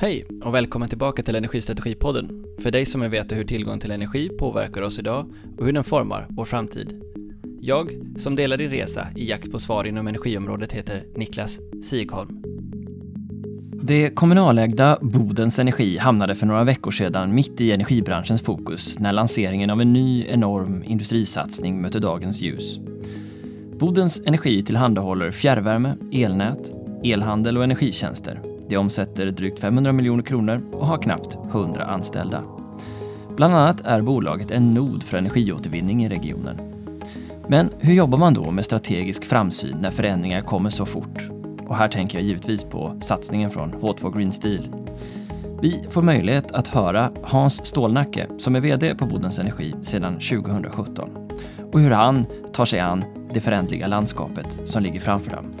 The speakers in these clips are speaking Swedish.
Hej och välkommen tillbaka till Energistrategipodden. För dig som vill veta hur tillgång till energi påverkar oss idag och hur den formar vår framtid. Jag, som delar din resa i jakt på svar inom energiområdet, heter Niklas Sigholm. Det kommunalägda Bodens Energi hamnade för några veckor sedan mitt i energibranschens fokus när lanseringen av en ny enorm industrisatsning mötte dagens ljus. Bodens Energi tillhandahåller fjärrvärme, elnät, elhandel och energitjänster. Det omsätter drygt 500 miljoner kronor och har knappt 100 anställda. Bland annat är bolaget en nod för energiåtervinning i regionen. Men hur jobbar man då med strategisk framsyn när förändringar kommer så fort? Och här tänker jag givetvis på satsningen från H2 Green Steel. Vi får möjlighet att höra Hans Stålnacke som är VD på Bodens Energi sedan 2017 och hur han tar sig an det förändliga landskapet som ligger framför dem.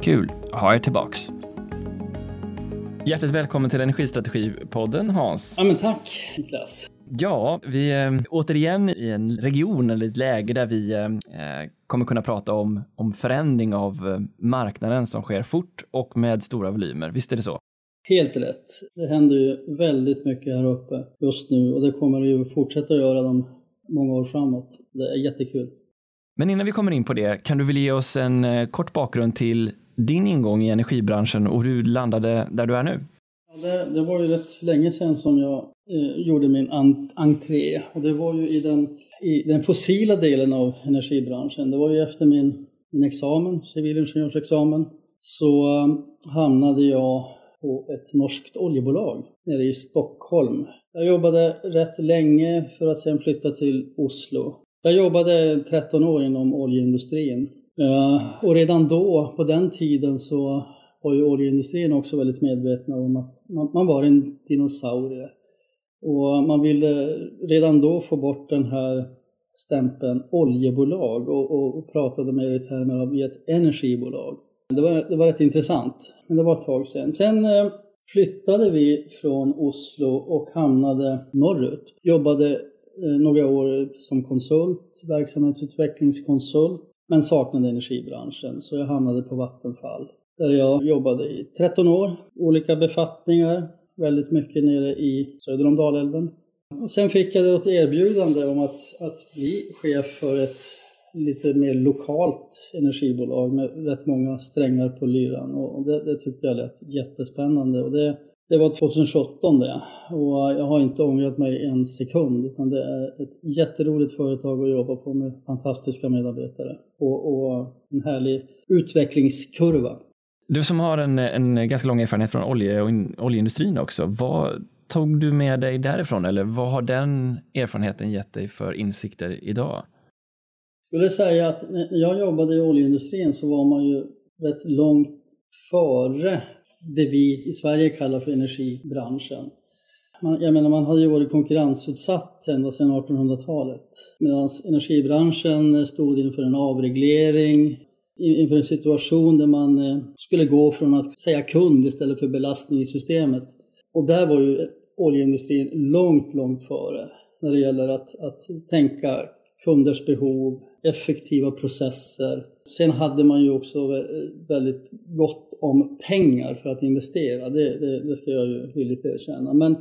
Kul att ha er tillbaks! Hjärtligt välkommen till Energistrategipodden Hans. Ja men tack Niklas. Ja, vi är återigen i en region eller ett läge där vi eh, kommer kunna prata om, om förändring av eh, marknaden som sker fort och med stora volymer. Visst är det så? Helt rätt. Det händer ju väldigt mycket här uppe just nu och det kommer det ju fortsätta göra de många år framåt. Det är jättekul. Men innan vi kommer in på det, kan du väl ge oss en eh, kort bakgrund till din ingång i energibranschen och hur du landade där du är nu? Ja, det, det, var ju rätt länge sedan som jag eh, gjorde min entré och det var ju i den, i den fossila delen av energibranschen. Det var ju efter min, min examen, civilingenjörsexamen, så eh, hamnade jag på ett norskt oljebolag nere i Stockholm. Jag jobbade rätt länge för att sedan flytta till Oslo. Jag jobbade 13 år inom oljeindustrin Eh, och redan då, på den tiden, så var ju oljeindustrin också väldigt medvetna om att man, man, var en dinosaurie. Och man ville redan då få bort den här stämpeln oljebolag och, och, och pratade mer i termer av ett energibolag. Det var, det var rätt intressant, men det var ett tag sedan. Sen eh, flyttade vi från Oslo och hamnade norrut. Jobbade eh, några år som konsult, verksamhetsutvecklingskonsult men saknade energibranschen så jag hamnade på Vattenfall där jag jobbade i 13 år, olika befattningar, väldigt mycket nere i söder om Dalälven. Och sen fick jag ett erbjudande om att, att bli chef för ett lite mer lokalt energibolag med rätt många strängar på lyran och det, det tyckte jag lät jättespännande och det det var 2017 det och jag har inte ångrat mig en sekund utan det är ett jätteroligt företag att jobba på med fantastiska medarbetare och, och en härlig utvecklingskurva. Du som har en, en ganska lång erfarenhet från olje och in, oljeindustrin också, vad tog du med dig därifrån eller vad har den erfarenheten gett dig för insikter idag? Jag skulle säga att när jag jobbade i oljeindustrin så var man ju rätt långt före det vi i Sverige kallar för energibranschen. Man, jag menar, man hade ju varit konkurrensutsatt ända sedan 1800-talet. Medan energibranschen stod inför en avreglering, inför en situation där man eh, skulle gå från att säga kund istället för belastning i systemet. Och där var ju oljeindustrin långt, långt före när det gäller att, att tänka kunders behov, effektiva processer. Sen hade man ju också väldigt gott om pengar för att investera, det, det, det ska jag ju villigt erkänna. Men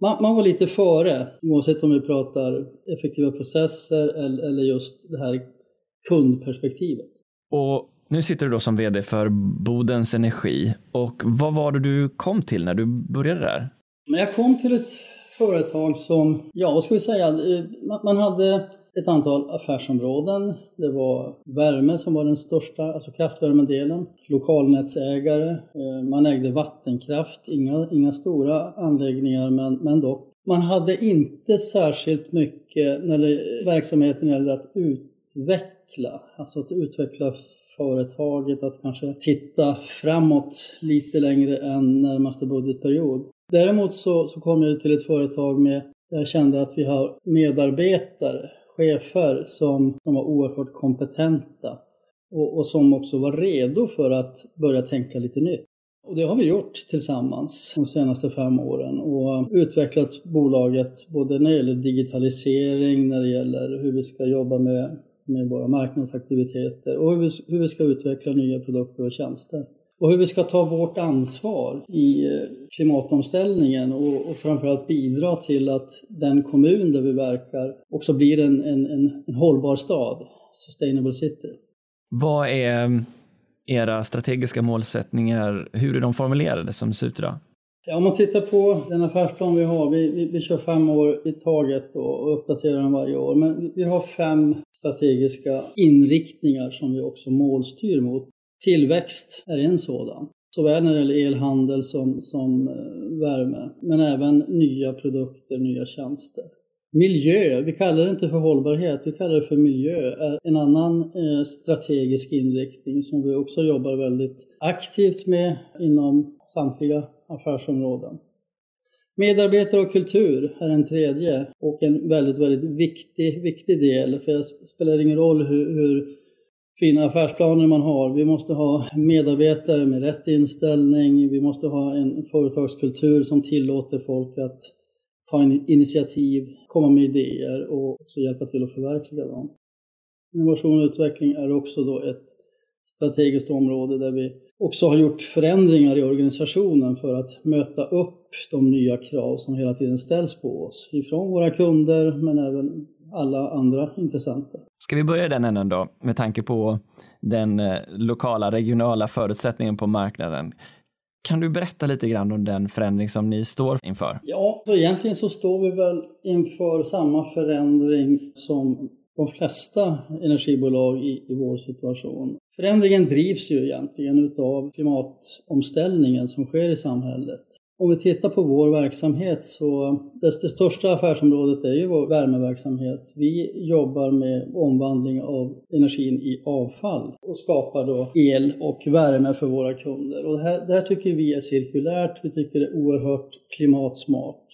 man, man, var lite före, oavsett om vi pratar effektiva processer eller, eller just det här kundperspektivet. Och nu sitter du då som VD för Bodens Energi och vad var det du kom till när du började där? Men jag kom till ett företag som, ja vad ska vi säga, man hade ett antal affärsområden. Det var värme som var den största, alltså kraftvärmedelen. Lokalnätsägare, eh, man ägde vattenkraft, inga, inga stora anläggningar men, men dock. Man hade inte särskilt mycket när det, verksamheten gällde att utveckla, alltså att utveckla företaget, att kanske titta framåt lite längre än närmaste budgetperiod. Däremot så, så kom jag till ett företag med, jag kände att vi har medarbetare chefer som, som var oerhört kompetenta och, och, som också var redo för att börja tänka lite nytt. Och det har vi gjort tillsammans de senaste fem åren och utvecklat bolaget både när det gäller digitalisering, när det gäller hur vi ska jobba med, med våra marknadsaktiviteter och hur vi, hur vi ska utveckla nya produkter och tjänster och hur vi ska ta vårt ansvar i eh, klimatomställningen och, och framförallt bidra till att den kommun där vi verkar också blir en, en, en, en hållbar stad, sustainable city. Vad är era strategiska målsättningar, hur är de formulerade som det ser ut idag? Ja, om man tittar på den affärsplan vi har, vi, vi, vi kör fem år i taget och uppdaterar den varje år, men vi har fem strategiska inriktningar som vi också målstyr mot. Tillväxt är en sådan, såväl när det gäller elhandel som, som eh, värme, men även nya produkter, nya tjänster. Miljö, vi kallar det inte för hållbarhet, vi kallar det för miljö, är en annan eh, strategisk inriktning som vi också jobbar väldigt aktivt med inom samtliga affärsområden. Medarbetare och kultur är en tredje och en väldigt, väldigt viktig, viktig del. För det spelar ingen roll hur, hur fina affärsplaner man har. Vi måste ha medarbetare med rätt inställning. Vi måste ha en företagskultur som tillåter folk att ta initiativ, komma med idéer och också hjälpa till att förverkliga dem. Innovation och utveckling är också då ett strategiskt område där vi också har gjort förändringar i organisationen för att möta upp de nya krav som hela tiden ställs på oss ifrån våra kunder men även alla andra intressenter. Ska vi börja den änden då, med tanke på den eh, lokala, regionala förutsättningen på marknaden. Kan du berätta lite grann om den förändring som ni står inför? Ja, så egentligen så står vi väl inför samma förändring som de flesta energibolag i, i vår situation. Förändringen drivs ju egentligen utav klimatomställningen som sker i samhället. Om vi tittar på vår verksamhet så det, det största affärsområdet är ju vår värmeverksamhet. Vi jobbar med omvandling av energin i avfall och skapar då el och värme för våra kunder. Och det här, det här tycker vi är cirkulärt, vi tycker det är oerhört klimatsmart.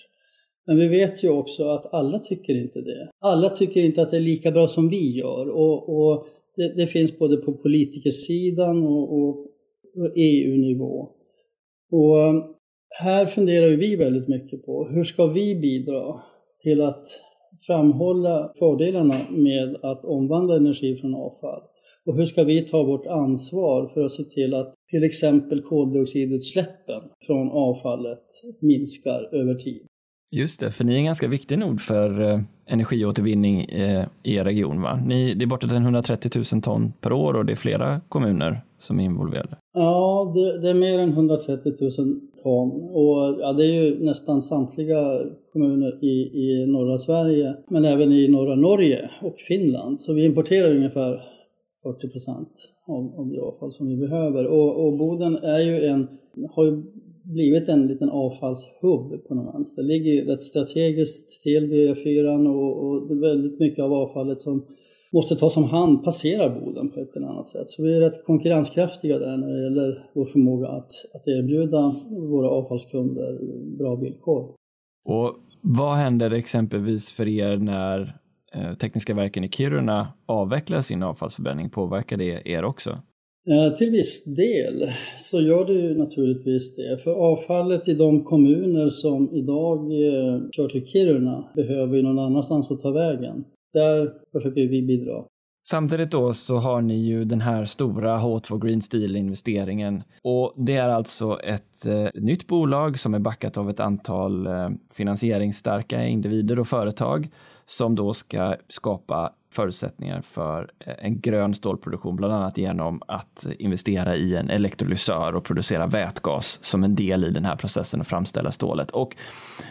Men vi vet ju också att alla tycker inte det. Alla tycker inte att det är lika bra som vi gör. Och, och det, det, finns både på politikersidan och, och EU-nivå. Och här funderar vi väldigt mycket på hur ska vi bidra till att framhålla fördelarna med att omvandla energi från avfall? Och hur ska vi ta vårt ansvar för att se till att till exempel koldioxidutsläppen från avfallet minskar över tid? Just det, för ni är en ganska viktig nod för eh, energiåtervinning eh, i er region. Va? Ni, det är bortåt 130 000 ton per år och det är flera kommuner som är involverade. Ja, det, det är mer än 130 000 ton och ja, det är ju nästan samtliga kommuner i, i norra Sverige, men även i norra Norge och Finland. Så vi importerar ungefär 40 procent av, av det avfall som vi behöver. Och, och Boden är ju en, har ju blivit en liten avfallshubb på något vänster. Det ligger ju rätt strategiskt till vid E4 och, och väldigt mycket av avfallet som måste tas om hand passerar Boden på ett eller annat sätt. Så vi är rätt konkurrenskraftiga där när det gäller vår förmåga att, att erbjuda våra avfallskunder bra villkor. Och vad händer exempelvis för er när eh, Tekniska verken i Kiruna avvecklar sin avfallsförbränning? Påverkar det er också? Eh, till viss del så gör det ju naturligtvis det. För avfallet i de kommuner som idag eh, kör till Kiruna behöver ju någon annanstans att ta vägen. Där försöker vi bidra. Samtidigt då så har ni ju den här stora H2 Green Steel investeringen och det är alltså ett eh, nytt bolag som är backat av ett antal eh, finansieringsstarka individer och företag som då ska skapa förutsättningar för eh, en grön stålproduktion, bland annat genom att investera i en elektrolysör och producera vätgas som en del i den här processen att framställa stålet. Och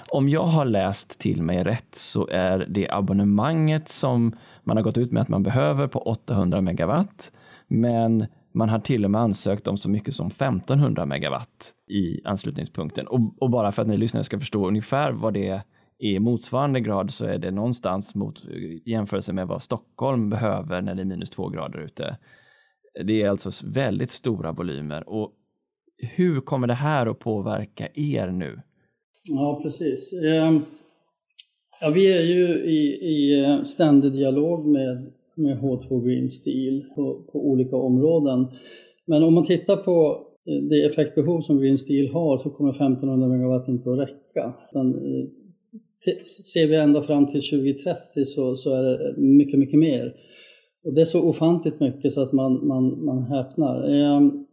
om jag har läst till mig rätt så är det abonnemanget som man har gått ut med att man behöver på 800 megawatt, men man har till och med ansökt om så mycket som 1500 megawatt i anslutningspunkten. Och, och bara för att ni lyssnare ska förstå ungefär vad det är i motsvarande grad så är det någonstans mot jämförelse med vad Stockholm behöver när det är minus två grader ute. Det är alltså väldigt stora volymer och hur kommer det här att påverka er nu? Ja, precis. Ehm, ja, vi är ju i, i eh, ständig dialog med, med H2 Green Steel på, på olika områden. Men om man tittar på eh, det effektbehov som Green Steel har så kommer 1500 megawatt inte att räcka. Utan ser vi ända fram till 2030 så, så är det mycket, mycket mer. Och det är så ofantligt mycket så att man, man, man häpnar. Ehm,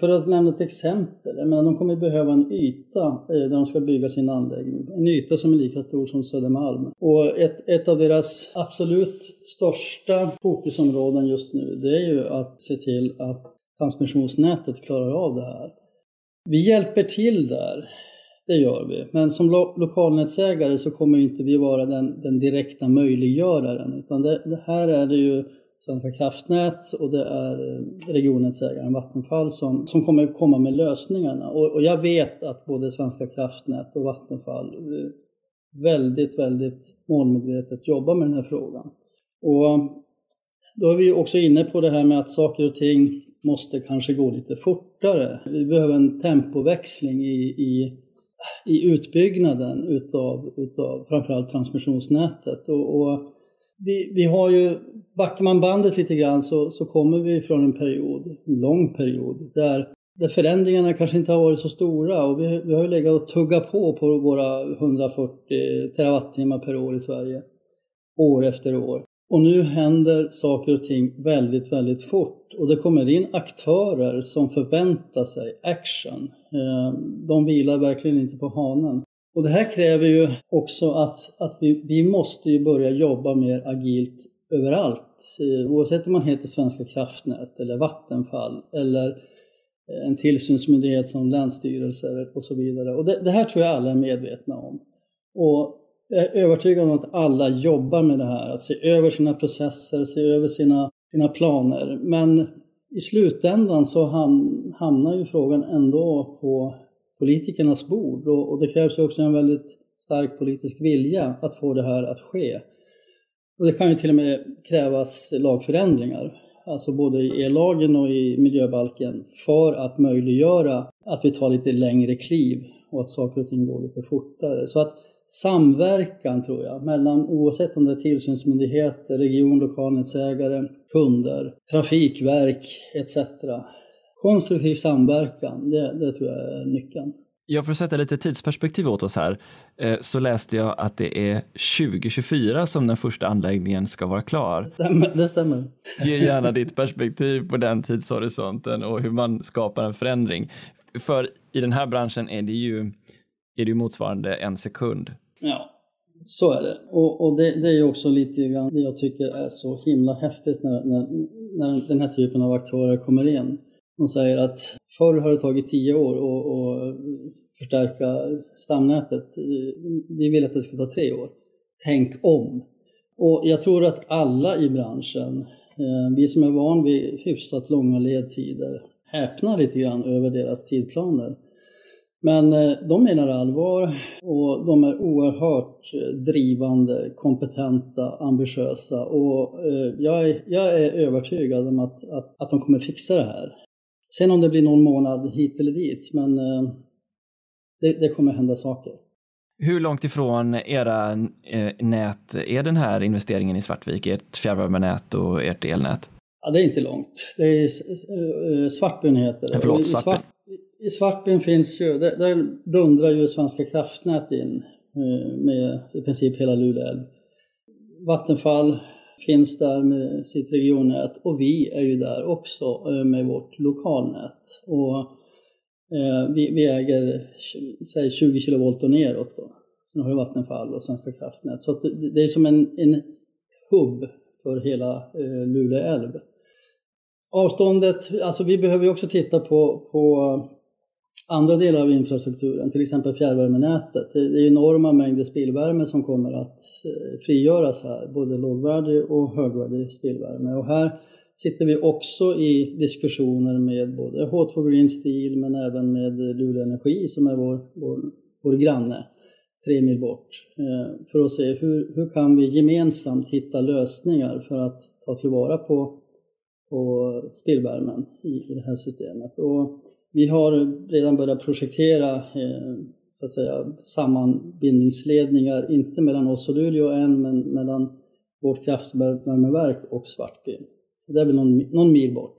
för att nämna ett exempel, jag menar, de kommer behöva en yta eh, där de ska bygga sin anläggning. En yta som är lika stor som Södermalm. Och ett, ett av deras absolut största fokusområden just nu, det är ju att se till att transmissionsnätet klarar av det här. Vi hjälper till där, det gör vi. Men som lo lokalnätsägare så kommer inte vi vara den, den direkta möjliggöraren. Utan det, det här är det ju Svenska kraftnät och det är eh, regionnätsägaren Vattenfall som, som kommer komma med lösningarna. Och, och, jag vet att både Svenska kraftnät och Vattenfall eh, väldigt, väldigt målmedvetet jobbar med den här frågan. Och eh, då är vi också inne på det här med att saker och ting måste kanske gå lite fortare. Vi behöver en tempoväxling i, i, i utbyggnaden utav, utav framförallt transmissionsnätet. Och, och vi, vi har ju, backar man bandet lite grann så, så kommer vi från en period, en lång period, där, där förändringarna kanske inte har varit så stora och vi, vi har ju legat och tuggat på på våra 140 terawattimmar per år i Sverige, år efter år. Och nu händer saker och ting väldigt, väldigt fort och det kommer in aktörer som förväntar sig action. Eh, de vilar verkligen inte på hanen. Och det här kräver ju också att, att vi, vi måste ju börja jobba mer agilt överallt. Eh, oavsett om man heter Svenska kraftnät eller Vattenfall eller eh, en tillsynsmyndighet som länsstyrelser och så vidare. Och det, det här tror jag alla är medvetna om. Och jag är övertygad om att alla jobbar med det här, att se över sina processer, se över sina, sina planer. Men i slutändan så hamnar ju frågan ändå på politikernas bord och, och det krävs ju också en väldigt stark politisk vilja att få det här att ske. Och det kan ju till och med krävas lagförändringar, alltså både i ellagen och i miljöbalken, för att möjliggöra att vi tar lite längre kliv och att saker och ting går lite fortare. Så att samverkan tror jag, mellan oavsett om det är tillsynsmyndigheter, region, lokalnätsägare, kunder, trafikverk etc konstruktiv samverkan, det, det tror jag är nyckeln. Ja, för att sätta lite tidsperspektiv åt oss här, eh, så läste jag att det är 2024 som den första anläggningen ska vara klar. Det stämmer. Det stämmer. Ge gärna ditt perspektiv på den tidshorisonten och hur man skapar en förändring. För i den här branschen är det ju, är det ju motsvarande en sekund. Ja, så är det. Och, och det, det, är också lite grann det jag tycker är så himla häftigt när, när, när den här typen av aktörer kommer in. De säger att förr har det tagit tio år att förstärka stamnätet. Vi vill att det ska ta tre år. Tänk om! Och jag tror att alla i branschen, eh, vi som är van vid hyfsat långa ledtider, häpnar lite grann över deras tidplaner. Men eh, de menar allvar och de är oerhört drivande, kompetenta, ambitiösa och eh, jag är, jag är övertygad om att, att, att de kommer fixa det här. Sen om det blir någon månad hit eller dit, men eh, det, det kommer hända saker. Hur långt ifrån era eh, nät är den här investeringen i Svartvik, ert fjärrvärmenät och ert elnät? Ja, det är inte långt. Det är eh, Svartbyn heter det. Förlåt, Svartbyn. I Svartbyn finns ju, där, där dundrar ju Svenska kraftnät in eh, med i princip hela Luleälv. Vattenfall finns där med sitt regionnät och vi är ju där också eh, med vårt lokalnät. Och eh, vi, vi, äger säg 20 kilovolt och neråt då. Sen har vi Vattenfall och Svenska kraftnät. Så det, det är som en, en hubb för hela eh, Luleå älv. Avståndet, alltså vi behöver ju också titta på, på andra delar av infrastrukturen, till exempel fjärrvärmenätet. Det är enorma mängder spillvärme som kommer att eh, frigöras här, både lågvärdig och högvärdig spillvärme. Och här sitter vi också i diskussioner med både H2 Green Steel men även med Luleå Energi som är vår, vår, vår granne tre mil bort eh, för att se hur, hur kan vi gemensamt hitta lösningar för att ta tillvara på, på spillvärmen i, i det här systemet. Och vi har redan börjat projektera eh, så att säga, sammanbindningsledningar, inte mellan oss och Luleå än, men mellan vårt kraftvärmeverk och Svartbyn. Det är väl någon, någon mil bort.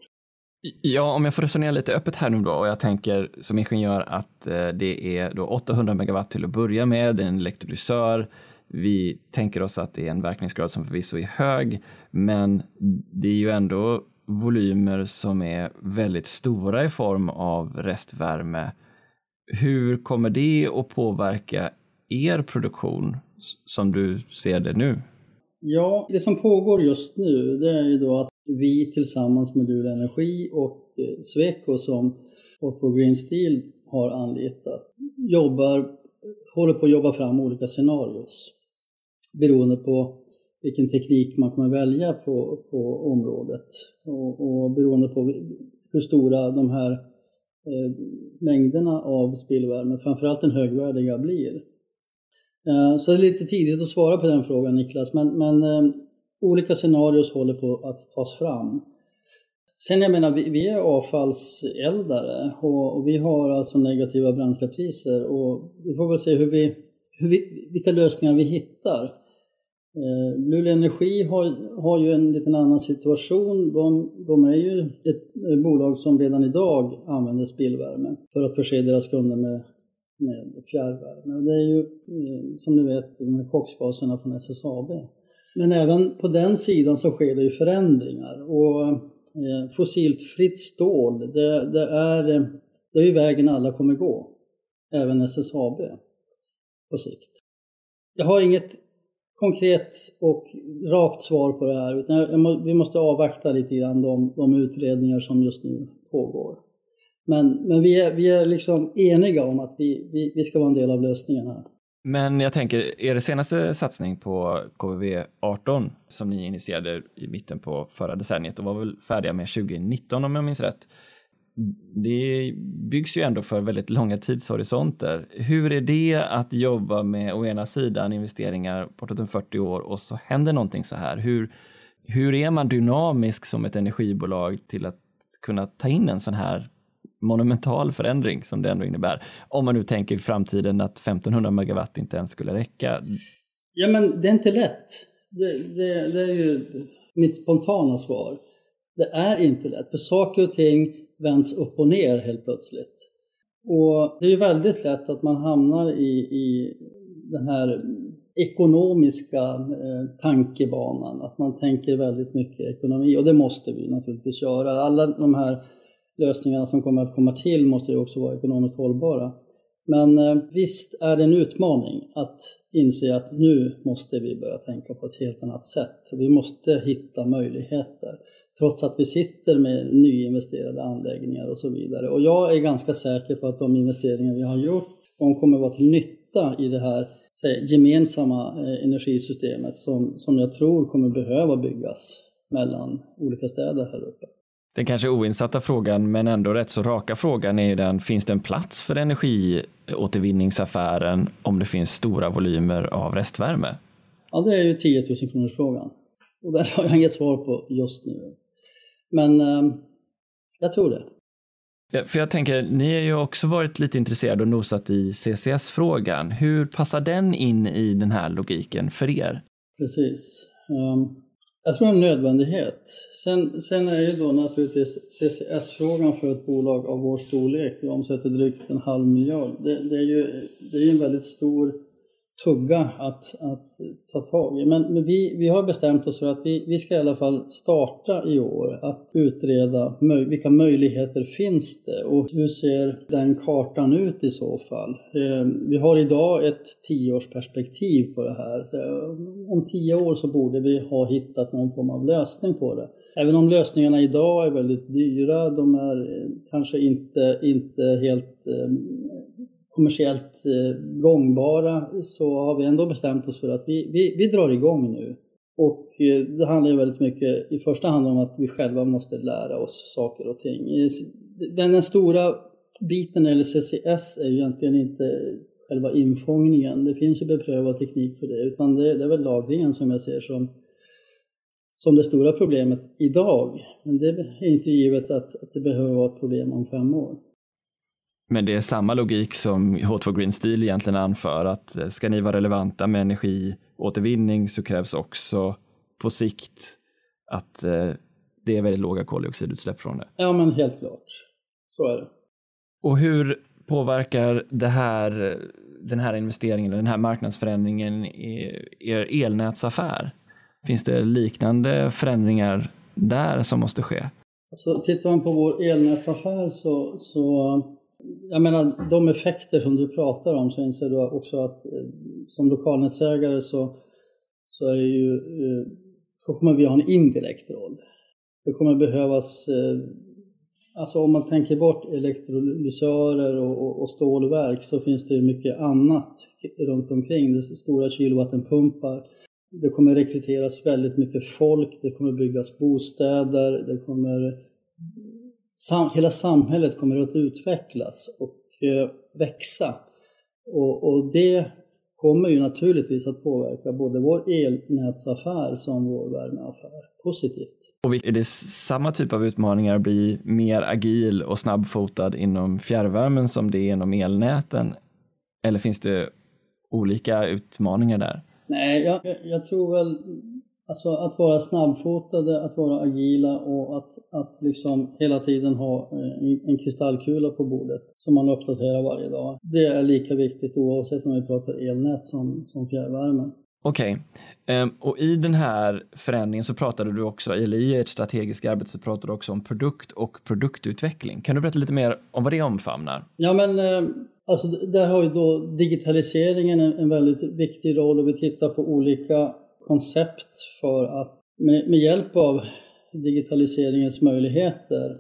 Ja, om jag får resonera lite öppet här nu då och jag tänker som ingenjör att eh, det är då 800 megawatt till att börja med, det är en elektrolysör. Vi tänker oss att det är en verkningsgrad som förvisso är hög, men det är ju ändå volymer som är väldigt stora i form av restvärme. Hur kommer det att påverka er produktion som du ser det nu? Ja, det som pågår just nu det är ju då att vi tillsammans med Luleå Energi och eh, Sweco som Otto Green Steel har anlitat jobbar, håller på att jobba fram olika scenarios beroende på vilken teknik man kommer välja på, på området och, och beroende på hur stora de här eh, mängderna av spillvärme, framförallt den högvärdiga, blir. Eh, så det är lite tidigt att svara på den frågan Niklas, men, men eh, olika scenarios håller på att tas fram. Sen jag menar, vi, vi är avfallseldare och, och, vi har alltså negativa bränslepriser och vi får väl se hur vi, hur vi, vilka lösningar vi hittar. Eh, Luleå Energi har, har ju en liten annan situation. De, de är ju ett bolag som redan idag använder spillvärme för att förse deras kunder med med fjärrvärme. Det är ju eh, som ni vet de här koksgaserna från SSAB. Men även på den sidan så sker det ju förändringar och eh, fossilfritt stål det, det, är, eh, det är ju vägen alla kommer gå. Även SSAB på sikt. Jag har inget konkret och rakt svar på det här utan vi måste avvakta lite grann de, de utredningar som just nu pågår. Men, men vi, är, vi är liksom eniga om att vi, vi, vi ska vara en del av lösningen här. Men jag tänker, er senaste satsning på KVV18 som ni initierade i mitten på förra decenniet och var väl färdiga med 2019 om jag minns rätt. Det byggs ju ändå för väldigt långa tidshorisonter. Hur är det att jobba med å ena sidan investeringar bortåt en 40 år och så händer någonting så här? Hur, hur är man dynamisk som ett energibolag till att kunna ta in en sån här monumental förändring som det ändå innebär. Om man nu tänker i framtiden att 1500 megawatt inte ens skulle räcka. Ja men det är inte lätt. Det, det, det är ju mitt spontana svar. Det är inte lätt, för saker och ting vänds upp och ner helt plötsligt. Och det är väldigt lätt att man hamnar i, i den här ekonomiska eh, tankebanan, att man tänker väldigt mycket ekonomi och det måste vi naturligtvis göra. Alla de här lösningarna som kommer att komma till måste ju också vara ekonomiskt hållbara. Men eh, visst är det en utmaning att inse att nu måste vi börja tänka på ett helt annat sätt. Vi måste hitta möjligheter trots att vi sitter med nyinvesterade anläggningar och så vidare. Och jag är ganska säker på att de investeringar vi har gjort, de kommer att vara till nytta i det här gemensamma eh, energisystemet som, som jag tror kommer behöva byggas mellan olika städer här uppe. Den kanske oinsatta frågan, men ändå rätt så raka frågan är ju den, finns det en plats för energiåtervinningsaffären om det finns stora volymer av restvärme? Ja, det är ju 10 000 kronors frågan. Och där har jag inget svar på just nu. Men eh, jag tror det. För jag tänker, ni har ju också varit lite intresserade och nosat i CCS-frågan. Hur passar den in i den här logiken för er? Precis. Um, jag tror en nödvändighet. Sen, sen är ju då naturligtvis CCS-frågan för ett bolag av vår storlek, vi omsätter drygt en halv miljard, det, det är ju det är en väldigt stor tugga att, att ta tag i. Men, men, vi, vi har bestämt oss för att vi, vi ska i alla fall starta i år att utreda möj, vilka möjligheter finns det och hur ser den kartan ut i så fall. Eh, vi har idag ett tioårsperspektiv på det här. Så eh, om tio år så borde vi ha hittat någon form av lösning på det. Även om lösningarna idag är väldigt dyra, de är eh, kanske inte, inte helt eh, kommersiellt eh, gångbara så har vi ändå bestämt oss för att vi, vi, vi drar igång nu. Och eh, det handlar ju väldigt mycket i första hand om att vi själva måste lära oss saker och ting. Den, den stora biten när det gäller CCS är ju egentligen inte själva infångningen. Det finns ju beprövad teknik för det, utan det, det är väl lagringen som jag ser som, som det stora problemet idag. Men det är inte givet att, att det behöver vara ett problem om fem år. Men det är samma logik som H2 Green Steel egentligen anför att eh, ska ni vara relevanta med energiåtervinning så krävs också på sikt att eh, det är väldigt låga koldioxidutsläpp från det. Ja, men helt klart. Så är det. Och hur påverkar det här, den här investeringen, den här marknadsförändringen er elnätsaffär? Finns det liknande förändringar där som måste ske? Alltså, tittar man på vår elnätsaffär så, så jag menar de effekter som du pratar om så inser du också att eh, som lokalnätsägare så, så är ju, eh, så kommer vi ha en indirekt roll. Det kommer behövas, eh, alltså om man tänker bort elektrolysörer och, och, och stålverk så finns det ju mycket annat runt omkring. Det är stora kylvattenpumpar. Det kommer rekryteras väldigt mycket folk, det kommer byggas bostäder, det kommer sam, hela samhället kommer att utvecklas och eh, växa. Och, och, det kommer ju naturligtvis att påverka både vår elnätsaffär som vår värmeaffär positivt. Och är det samma typ av utmaningar att bli mer agil och snabbfotad inom fjärrvärmen som det är inom elnäten? Eller finns det olika utmaningar där? Nej, jag, jag tror väl Alltså att vara snabbfotade, att vara agila och att, att liksom hela tiden ha eh, en kristallkula på bordet som man uppdaterar varje dag. Det är lika viktigt oavsett om vi pratar elnät som, som fjärrvärme. Okej, okay. um, och i den här förändringen så pratade du också, eller i ert strategiska arbete så pratade du också om produkt och produktutveckling. Kan du berätta lite mer om vad det omfamnar? Ja men eh, alltså där har ju då digitaliseringen en, en väldigt viktig roll och vi tittar på olika koncept för att med, med hjälp av digitaliseringens möjligheter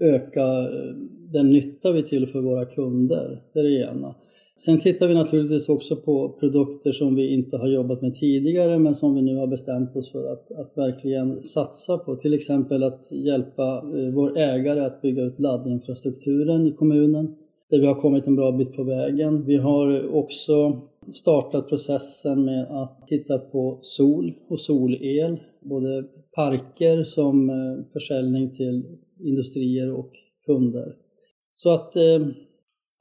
öka eh, den nytta vi tillför våra kunder. Det är det ena. Sen tittar vi naturligtvis också på produkter som vi inte har jobbat med tidigare men som vi nu har bestämt oss för att, att verkligen satsa på. Till exempel att hjälpa eh, vår ägare att bygga ut laddinfrastrukturen i kommunen där vi har kommit en bra bit på vägen. Vi har också startat processen med att titta på sol och solel, både parker som eh, försäljning till industrier och kunder. Så att eh,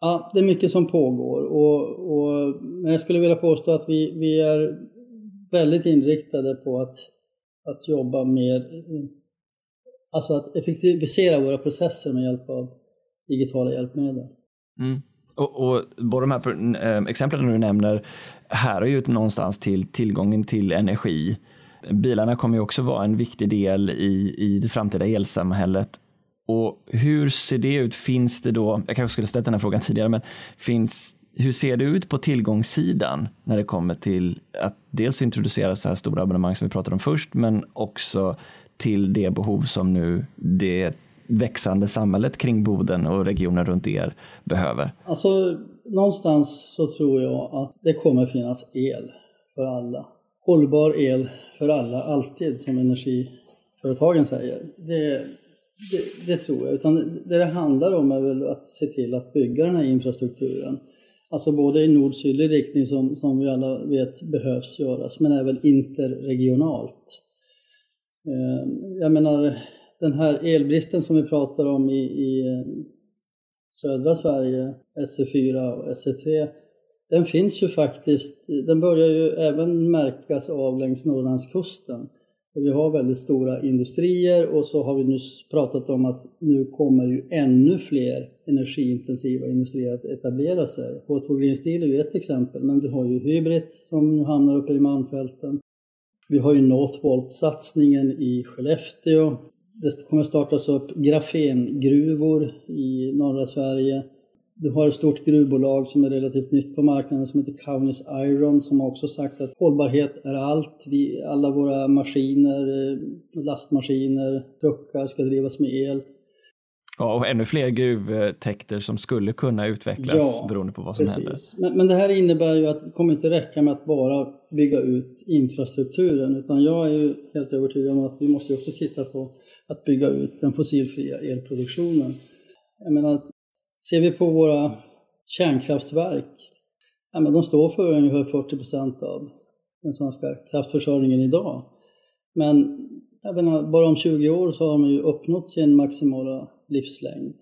ja, det är mycket som pågår och, och men jag skulle vilja påstå att vi, vi är väldigt inriktade på att, att jobba med, alltså att effektivisera våra processer med hjälp av digitala hjälpmedel. Mm. Och, och båda de här eh, exemplen du nämner här är ju någonstans till tillgången till energi. Bilarna kommer ju också vara en viktig del i, i det framtida elsamhället. Och hur ser det ut? Finns det då, jag kanske skulle ställt den här frågan tidigare, men finns, hur ser det ut på tillgångssidan när det kommer till att dels introducera så här stora abonnemang som vi pratade om först, men också till det behov som nu det växande samhället kring Boden och regionen runt er behöver? Alltså, någonstans så tror jag att det kommer finnas el för alla. Hållbar el för alla, alltid, som energiföretagen säger. Det, det, det, tror jag. Utan det det handlar om är väl att se till att bygga den här infrastrukturen. Alltså både i nord-sydlig riktning som, som vi alla vet behövs göras, men även interregionalt. Ehm, jag menar, den här elbristen som vi pratar om i, i eh, södra Sverige, SE4 och SE3, den finns ju faktiskt, den börjar ju även märkas av längs Norrlandskusten. Vi har väldigt stora industrier och så har vi nyss pratat om att nu kommer ju ännu fler energiintensiva industrier att etablera sig. H2 Green Steel är ju ett exempel, men du har ju Hybrid som nu hamnar uppe i Malmfälten. Vi har ju Northvolt-satsningen i Skellefteå det kommer startas upp grafengruvor i norra Sverige. Du har ett stort gruvbolag som är relativt nytt på marknaden som heter Kaunis Iron som har också sagt att hållbarhet är allt. Vi, alla våra maskiner, eh, lastmaskiner, truckar ska drivas med el. Ja, och ännu fler gruvtäkter som skulle kunna utvecklas ja, beroende på vad som precis. händer. Men, men det här innebär ju att det kommer inte räcka med att bara bygga ut infrastrukturen utan jag är ju helt övertygad om att vi måste också titta på att bygga ut den fossilfria elproduktionen. Jag menar, ser vi på våra kärnkraftverk, ja, men de står för ungefär 40 procent av den svenska kraftförsörjningen idag. Men jag menar, bara om 20 år så har de ju uppnått sin maximala livslängd.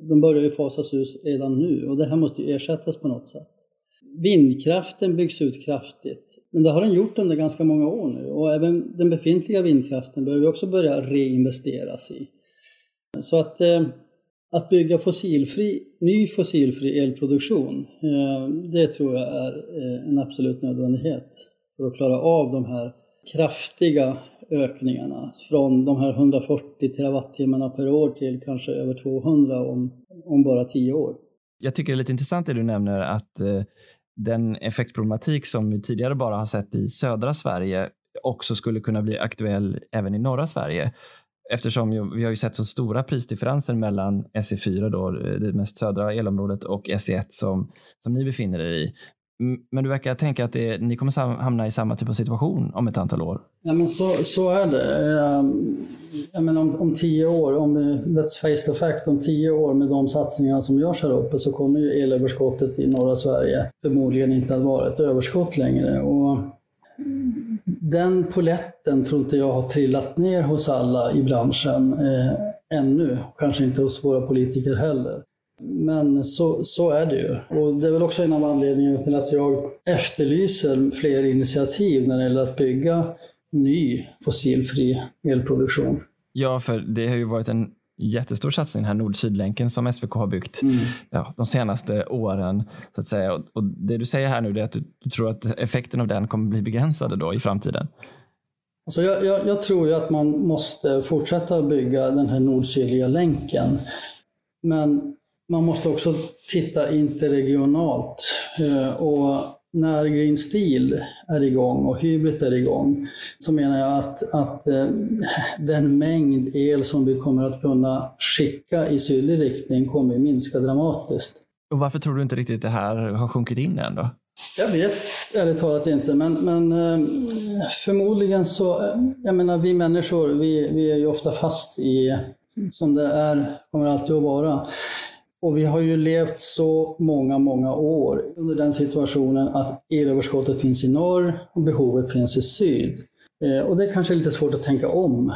De börjar ju fasas ut redan nu och det här måste ju ersättas på något sätt. Vindkraften byggs ut kraftigt, men det har den gjort under ganska många år nu och även den befintliga vindkraften behöver vi också börja reinvesteras i. Så att, eh, att bygga fossilfri, ny fossilfri elproduktion, eh, det tror jag är eh, en absolut nödvändighet för att klara av de här kraftiga ökningarna från de här 140 terawattimmarna per år till kanske över 200 om, om bara tio år. Jag tycker det är lite intressant det du nämner att eh, den effektproblematik som vi tidigare bara har sett i södra Sverige också skulle kunna bli aktuell även i norra Sverige. Eftersom vi har ju sett så stora prisdifferenser mellan SE4, då, eh, det mest södra elområdet, och SE1 som, som ni befinner er i. Men du verkar tänka att det, ni kommer hamna i samma typ av situation om ett antal år? Ja, men så, så är det. Ehm, jag menar, om, om tio år, om let's face the fact, om tio år med de satsningar som görs här uppe så kommer ju elöverskottet i norra Sverige förmodligen inte att vara ett överskott längre. Och den poletten tror inte jag har trillat ner hos alla i branschen eh, ännu. Kanske inte hos våra politiker heller. Men så, så är det ju. Och det är väl också en av anledningarna till att jag efterlyser fler initiativ när det gäller att bygga ny fossilfri elproduktion. Ja, för det har ju varit en jättestor satsning, här nord-sydlänken som SVK har byggt mm. ja, de senaste åren. så att säga. Och, och, Det du säger här nu är att du, du, tror att effekten av den kommer bli begränsade då i framtiden. Alltså jag, jag, jag tror ju att man måste fortsätta bygga den här nord-sydliga länken. Men man måste också titta interregionalt. Eh, och när Green Steel är igång och Hybrid är igång så menar jag att, att eh, den mängd el som vi kommer att kunna skicka i sydlig riktning kommer att minska dramatiskt. Och varför tror du inte riktigt det här har sjunkit in än då? Jag vet ärligt talat inte, men, men eh, förmodligen så, jag menar vi människor, vi, vi är ju ofta fast i, som det är, kommer alltid att vara, och vi har ju levt så många, många år under den situationen att elöverskottet finns i norr och behovet finns i syd. Eh, och det är kanske är lite svårt att tänka om.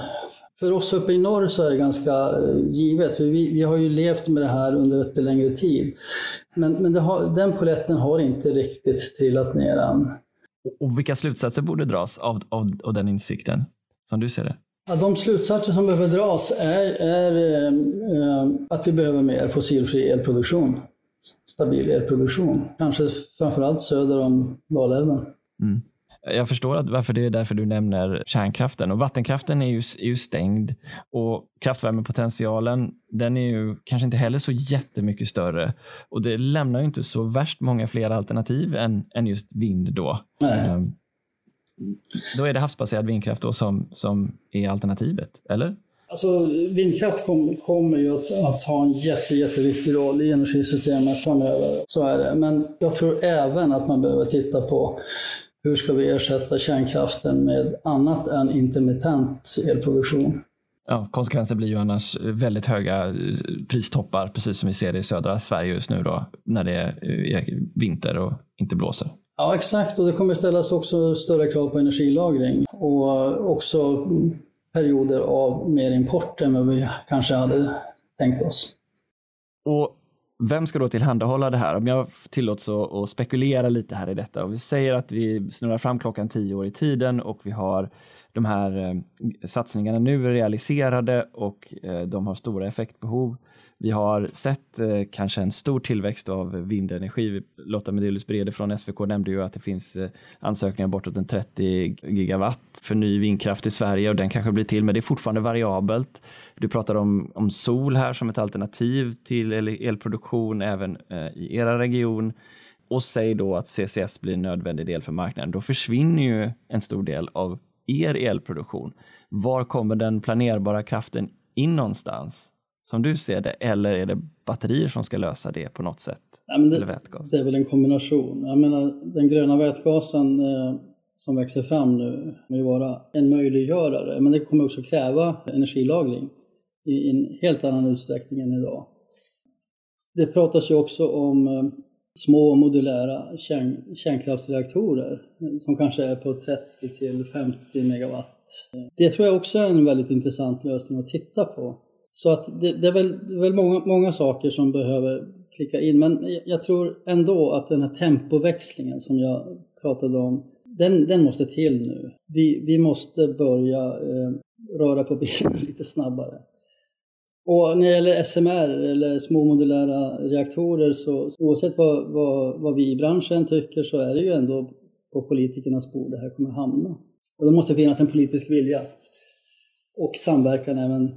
För oss uppe i norr så är det ganska eh, givet, för vi, vi har ju levt med det här under ett längre tid. Men, men har, den poletten har inte riktigt trillat ner än. Och vilka slutsatser borde dras av, av, av den insikten, som du ser det? Ja, de slutsatser som behöver dras är, är eh, att vi behöver mer fossilfri elproduktion. Stabil elproduktion. Kanske framförallt söder om Dalälven. Mm. Jag förstår att varför det är därför du nämner kärnkraften. Och vattenkraften är ju, är ju stängd och kraftvärmepotentialen den är ju kanske inte heller så jättemycket större. Och det lämnar ju inte så värst många fler alternativ än, än just vind då. Nej. Um, då är det havsbaserad vindkraft då som, som är alternativet, eller? Alltså, vindkraft kom, kommer ju att, att, ha en jätte, jätteviktig roll i energisystemet framöver. Så är det. Men jag tror även att man behöver titta på hur ska vi ersätta kärnkraften med annat än intermittent elproduktion. Ja, konsekvensen blir ju annars väldigt höga eh, pristoppar, precis som vi ser det i södra Sverige just nu då, när det är vinter och inte blåser. Ja, exakt. Och det kommer ställas också större krav på energilagring och också perioder av mer import än vad vi kanske hade tänkt oss. Och vem ska då tillhandahålla det här? Om jag tillåts att spekulera lite här i detta och vi säger att vi snurrar fram klockan tio år i tiden och vi har de här eh, satsningarna nu är realiserade och eh, de har stora effektbehov. Vi har sett eh, kanske en stor tillväxt av vindenergi. Lotta Medelius Brede från SVK nämnde ju att det finns eh, ansökningar bortåt en 30 gigawatt för ny vindkraft i Sverige och den kanske blir till, men det är fortfarande variabelt. Du pratar om, om sol här som ett alternativ till el elproduktion även eh, i era region och säg då att CCS blir en nödvändig del för marknaden. Då försvinner ju en stor del av er elproduktion. Var kommer den planerbara kraften in någonstans? som du ser det, eller är det batterier som ska lösa det på något sätt? Ja, det, eller vätgas? det är väl en kombination. Jag menar, den gröna vätgasen eh, som växer fram nu kommer ju vara en möjliggörare, men det kommer också kräva energilagring i en helt annan utsträckning än idag. Det pratas ju också om eh, små modulära kärn, kärnkraftsreaktorer som kanske är på 30 till 50 megawatt. Det tror jag också är en väldigt intressant lösning att titta på. Så att det, det är väl, det är väl många, många saker som behöver klicka in. Men jag tror ändå att den här tempoväxlingen som jag pratade om, den, den måste till nu. Vi, vi måste börja eh, röra på benen lite snabbare. Och när det gäller SMR eller små modulära reaktorer så oavsett vad, vad, vad vi i branschen tycker så är det ju ändå på politikernas bord det här kommer hamna. Och det måste finnas en politisk vilja och samverkan även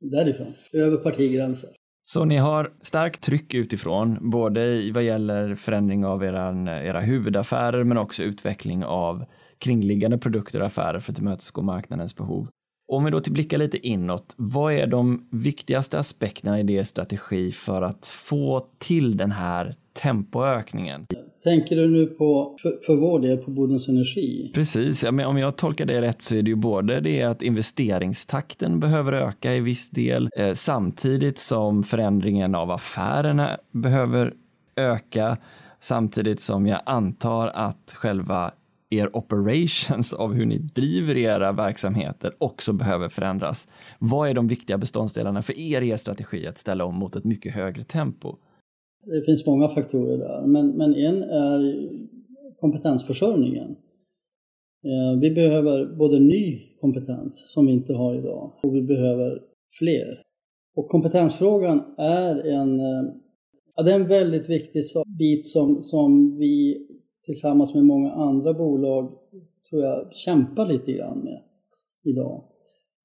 därifrån, över partigränser. Så ni har starkt tryck utifrån, både vad gäller förändring av era, era huvudaffärer men också utveckling av kringliggande produkter och affärer för att tillmötesgå marknadens behov. Om vi då blickar lite inåt, vad är de viktigaste aspekterna i er strategi för att få till den här tempoökningen? Tänker du nu på, för, för vår del, på Bodens Energi? Precis, ja, men om jag tolkar det rätt så är det ju både det att investeringstakten behöver öka i viss del, eh, samtidigt som förändringen av affärerna behöver öka, samtidigt som jag antar att själva er operations av hur ni driver era verksamheter också behöver förändras. Vad är de viktiga beståndsdelarna för er i er strategi att ställa om mot ett mycket högre tempo? Det finns många faktorer där, men, men en är kompetensförsörjningen. Eh, vi behöver både ny kompetens som vi inte har idag och vi behöver fler. Och kompetensfrågan är en, eh, ja, det är en väldigt viktig bit som, som vi tillsammans med många andra bolag tror jag kämpar lite grann med idag.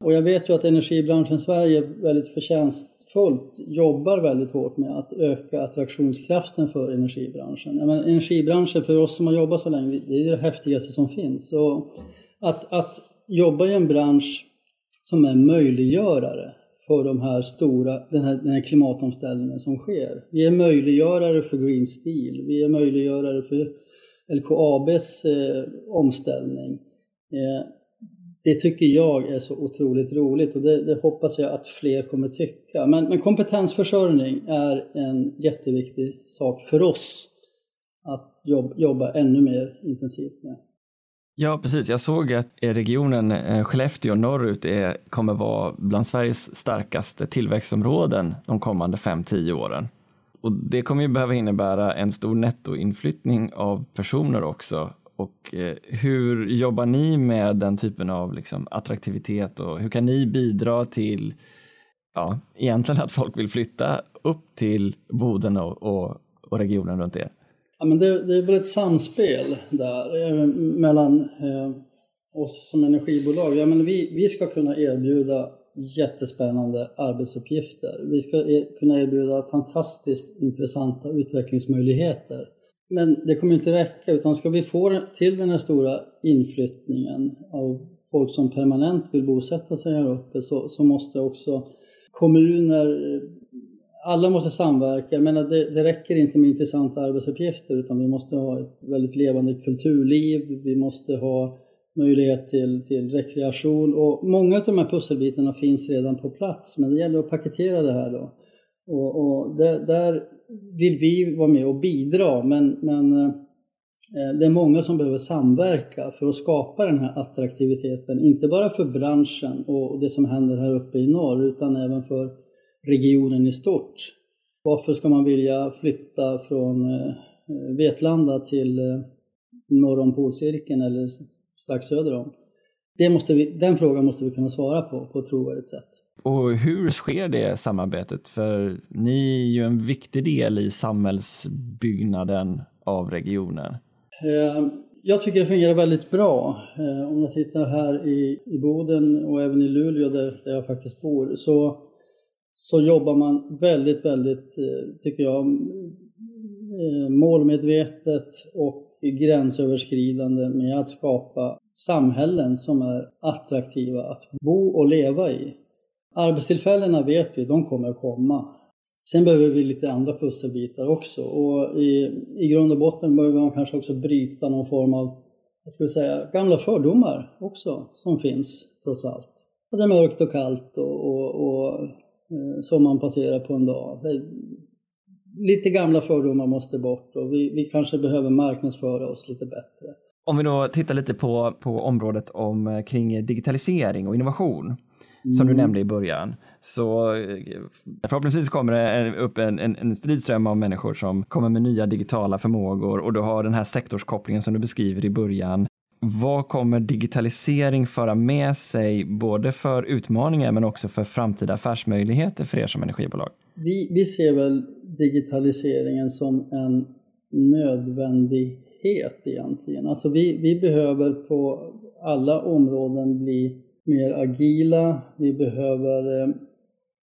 Och jag vet ju att energibranschen Sverige väldigt förtjänstfullt jobbar väldigt hårt med att öka attraktionskraften för energibranschen. Jag menar, energibranschen för oss som har jobbat så länge, det är det häftigaste som finns. Och att, att jobba i en bransch som är möjliggörare för de här stora, den här, den här klimatomställningen som sker. Vi är möjliggörare för Green Steel, vi är möjliggörare för LKABs eh, omställning. Eh, det tycker jag är så otroligt roligt och det, det hoppas jag att fler kommer tycka. Men, men, kompetensförsörjning är en jätteviktig sak för oss att jobb, jobba ännu mer intensivt med. Ja, precis. Jag såg att regionen eh, Skellefteå norrut är, kommer vara bland Sveriges starkaste tillväxtområden de kommande 5-10 åren och det kommer ju behöva innebära en stor nettoinflyttning av personer också. Och eh, hur jobbar ni med den typen av liksom, attraktivitet och hur kan ni bidra till ja, egentligen att folk vill flytta upp till Boden och, och, och regionen runt er? Ja, men det, det, är väl ett samspel där eh, mellan eh, oss som energibolag. Ja, men vi, vi ska kunna erbjuda jättespännande arbetsuppgifter. Vi ska e- kunna erbjuda fantastiskt intressanta utvecklingsmöjligheter. Men det kommer inte räcka utan ska vi få till den här stora inflyttningen av folk som permanent vill bosätta sig här uppe så, så måste också kommuner, alla måste samverka. Jag menar, det, det räcker inte med intressanta arbetsuppgifter utan vi måste ha ett väldigt levande kulturliv, vi måste ha möjlighet till, till rekreation och många av de här pusselbitarna finns redan på plats men det gäller att paketera det här då. Och, och där, där, vill vi vara med och bidra men, men eh, det är många som behöver samverka för att skapa den här attraktiviteten, inte bara för branschen och det som händer här uppe i norr utan även för regionen i stort. Varför ska man vilja flytta från eh, Vetlanda till eh, norr om polcirkeln eller strax söder om. Det måste vi, den frågan måste vi kunna svara på på ett trovärdigt sätt. Och hur sker det samarbetet? För ni är ju en viktig del i samhällsbyggnaden av regionen. Eh, jag tycker det fungerar väldigt bra. Eh, om jag tittar här i, i Boden och även i Luleå där, där jag faktiskt bor så, så jobbar man väldigt, väldigt, eh, tycker jag, målmedvetet och gränsöverskridande med att skapa samhällen som är attraktiva att bo och leva i. Arbetstillfällena vet vi, de kommer att komma. Sen behöver vi lite andra pusselbitar också och i, i grund och botten behöver man kanske också bryta någon form av, vad ska vi säga, gamla fördomar också som finns trots allt. Att det är mörkt och kallt och, och, och som sommaren passerar på en dag. Det, lite gamla fördomar måste bort och vi, vi kanske behöver marknadsföra oss lite bättre. Om vi då tittar lite på, på området om, eh, kring digitalisering och innovation mm. som du mm. nämnde i början. Så eh, förhoppningsvis kommer det upp en, en, en stridström av människor som kommer med nya digitala förmågor och du har den här sektorskopplingen som du beskriver i början. Vad kommer digitalisering föra med sig både för utmaningar men också för framtida affärsmöjligheter för er som energibolag? Vi, vi ser väl digitaliseringen som en nödvändighet egentligen. Alltså vi, vi behöver på alla områden bli mer agila, vi behöver, eh,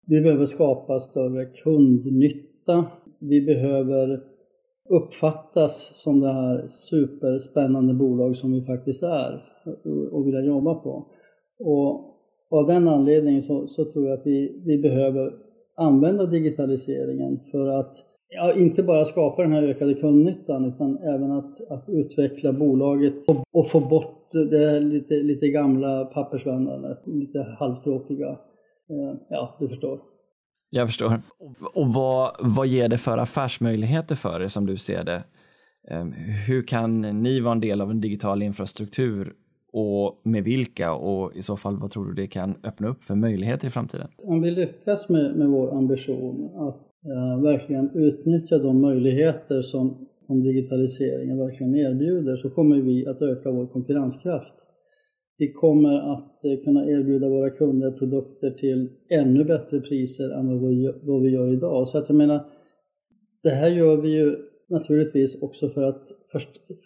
vi behöver skapa större kundnytta, vi behöver uppfattas som det här superspännande bolag som vi faktiskt är och vilja jobba på. Och av den anledningen så, så tror jag att vi, vi behöver använda digitaliseringen för att ja, inte bara skapa den här ökade kundnyttan utan även att, att utveckla bolaget och, och, få bort det lite, lite gamla pappersvändandet, lite halvtråkiga. Eh, ja, du förstår. Jag förstår. Och vad, vad ger det för affärsmöjligheter för er som du ser det? Ehm, hur kan ni vara en del av en digital infrastruktur och med vilka och i så fall vad tror du det kan öppna upp för möjligheter i framtiden? Om vi lyckas med, med vår ambition att eh, verkligen utnyttja de möjligheter som, som digitaliseringen verkligen erbjuder så kommer vi att öka vår konkurrenskraft. Vi kommer att eh, kunna erbjuda våra kunder produkter till ännu bättre priser än vad vi, gör idag. Så att jag menar, det här gör vi ju naturligtvis också för att,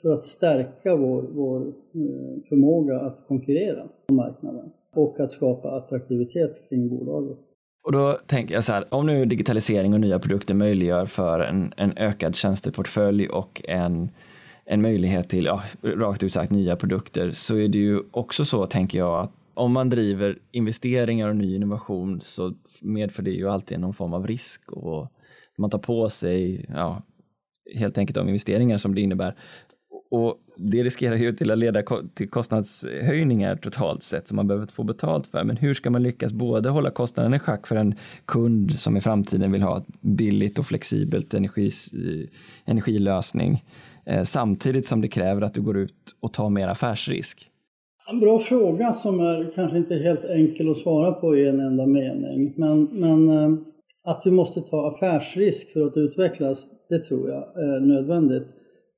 för att stärka vår, vår eh, förmåga att konkurrera på marknaden och att skapa attraktivitet kring bolaget. Och då tänker jag så här, om nu digitalisering och nya produkter möjliggör för en, en ökad tjänsteportfölj och en, en möjlighet till, ja, rakt ut sagt, nya produkter så är det ju också så, tänker jag, att om man driver investeringar och ny innovation så medför det ju alltid någon form av risk och man tar på sig ja, helt enkelt de investeringar som det innebär. Och det riskerar ju till att leda till kostnadshöjningar totalt sett som man behöver få betalt för. Men hur ska man lyckas både hålla kostnaden i schack för en kund som i framtiden vill ha ett billigt och flexibelt energis, energilösning Eh, samtidigt som det kräver att du går ut och tar mer affärsrisk? En bra fråga som är kanske inte helt enkel att svara på i en enda mening. Men, men eh, att vi måste ta affärsrisk för att utvecklas, det tror jag är nödvändigt.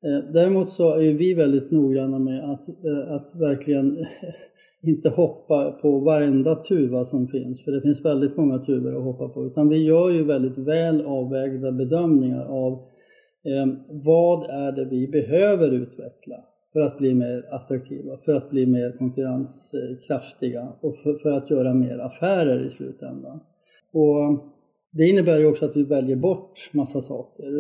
Eh, däremot så är vi väldigt noggranna med att, att verkligen inte hoppa på varenda tuva som finns, för det finns väldigt många tuvor att hoppa på, utan vi gör ju väldigt väl avvägda bedömningar av Ehm, vad är det vi behöver utveckla för att bli mer attraktiva, för att bli mer konkurrenskraftiga och för, för att göra mer affärer i slutändan. Och det innebär ju också att vi väljer bort massa saker.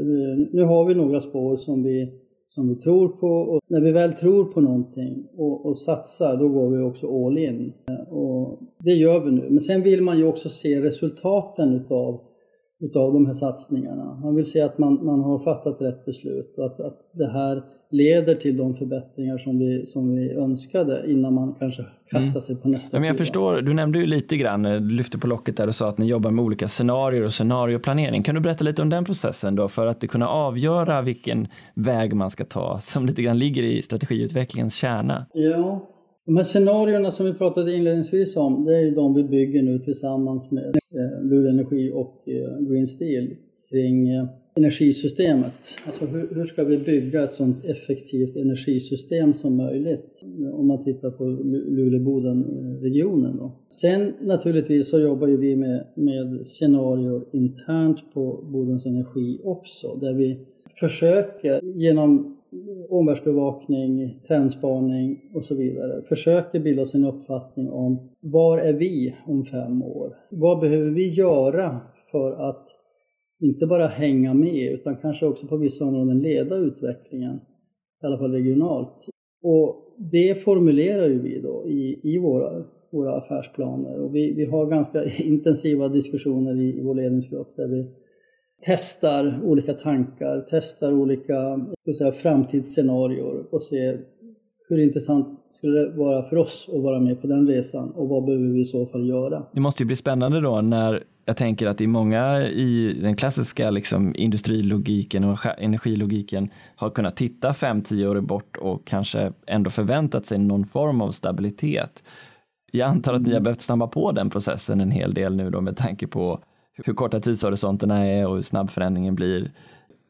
Nu har vi några spår som vi, som vi tror på och när vi väl tror på någonting och, och satsar då går vi också all in. Och det gör vi nu. Men sen vill man ju också se resultaten utav, utav de här satsningarna. Man vill se att man, man har fattat rätt beslut och att, att det här leder till de förbättringar som vi, som vi önskade innan man kanske kastar mm. sig på nästa ja, men Jag förstår, du nämnde ju lite grann, du lyfte på locket där och sa att ni jobbar med olika scenarier och scenarioplanering. Kan du berätta lite om den processen då för att kunna avgöra vilken väg man ska ta som lite grann ligger i strategiutvecklingens kärna? Ja, de här scenarierna som vi pratade inledningsvis om, det är ju de vi bygger nu tillsammans med eh, Luleå Energi och eh, Green Steel kring eh, energisystemet. Alltså hur, hur, ska vi bygga ett sådant effektivt energisystem som möjligt om man tittar på Luleå-Boden-regionen. Sen naturligtvis så jobbar ju vi med, med scenarier internt på Bodens Energi också där vi försöker genom omvärldsbevakning, trendspaning och så vidare försöker bilda oss en uppfattning om var är vi om fem år? Vad behöver vi göra för att inte bara hänga med utan kanske också på vissa områden leda utvecklingen, i alla fall regionalt. Och det formulerar ju vi då i, i våra, våra affärsplaner och vi, vi har ganska intensiva diskussioner i, i vår ledningsgrupp där vi testar olika tankar, testar olika säga, framtidsscenarier och ser hur intressant skulle det vara för oss att vara med på den resan och vad behöver vi i så fall göra? Det måste ju bli spännande då när jag tänker att det är många i den klassiska liksom, industrilogiken och energilogiken har kunnat titta 5-10 år bort och kanske ändå förväntat sig någon form av stabilitet. Jag antar att ni har behövt snabba på den processen en hel del nu då med tanke på hur korta tidshorisonterna är och hur snabb förändringen blir.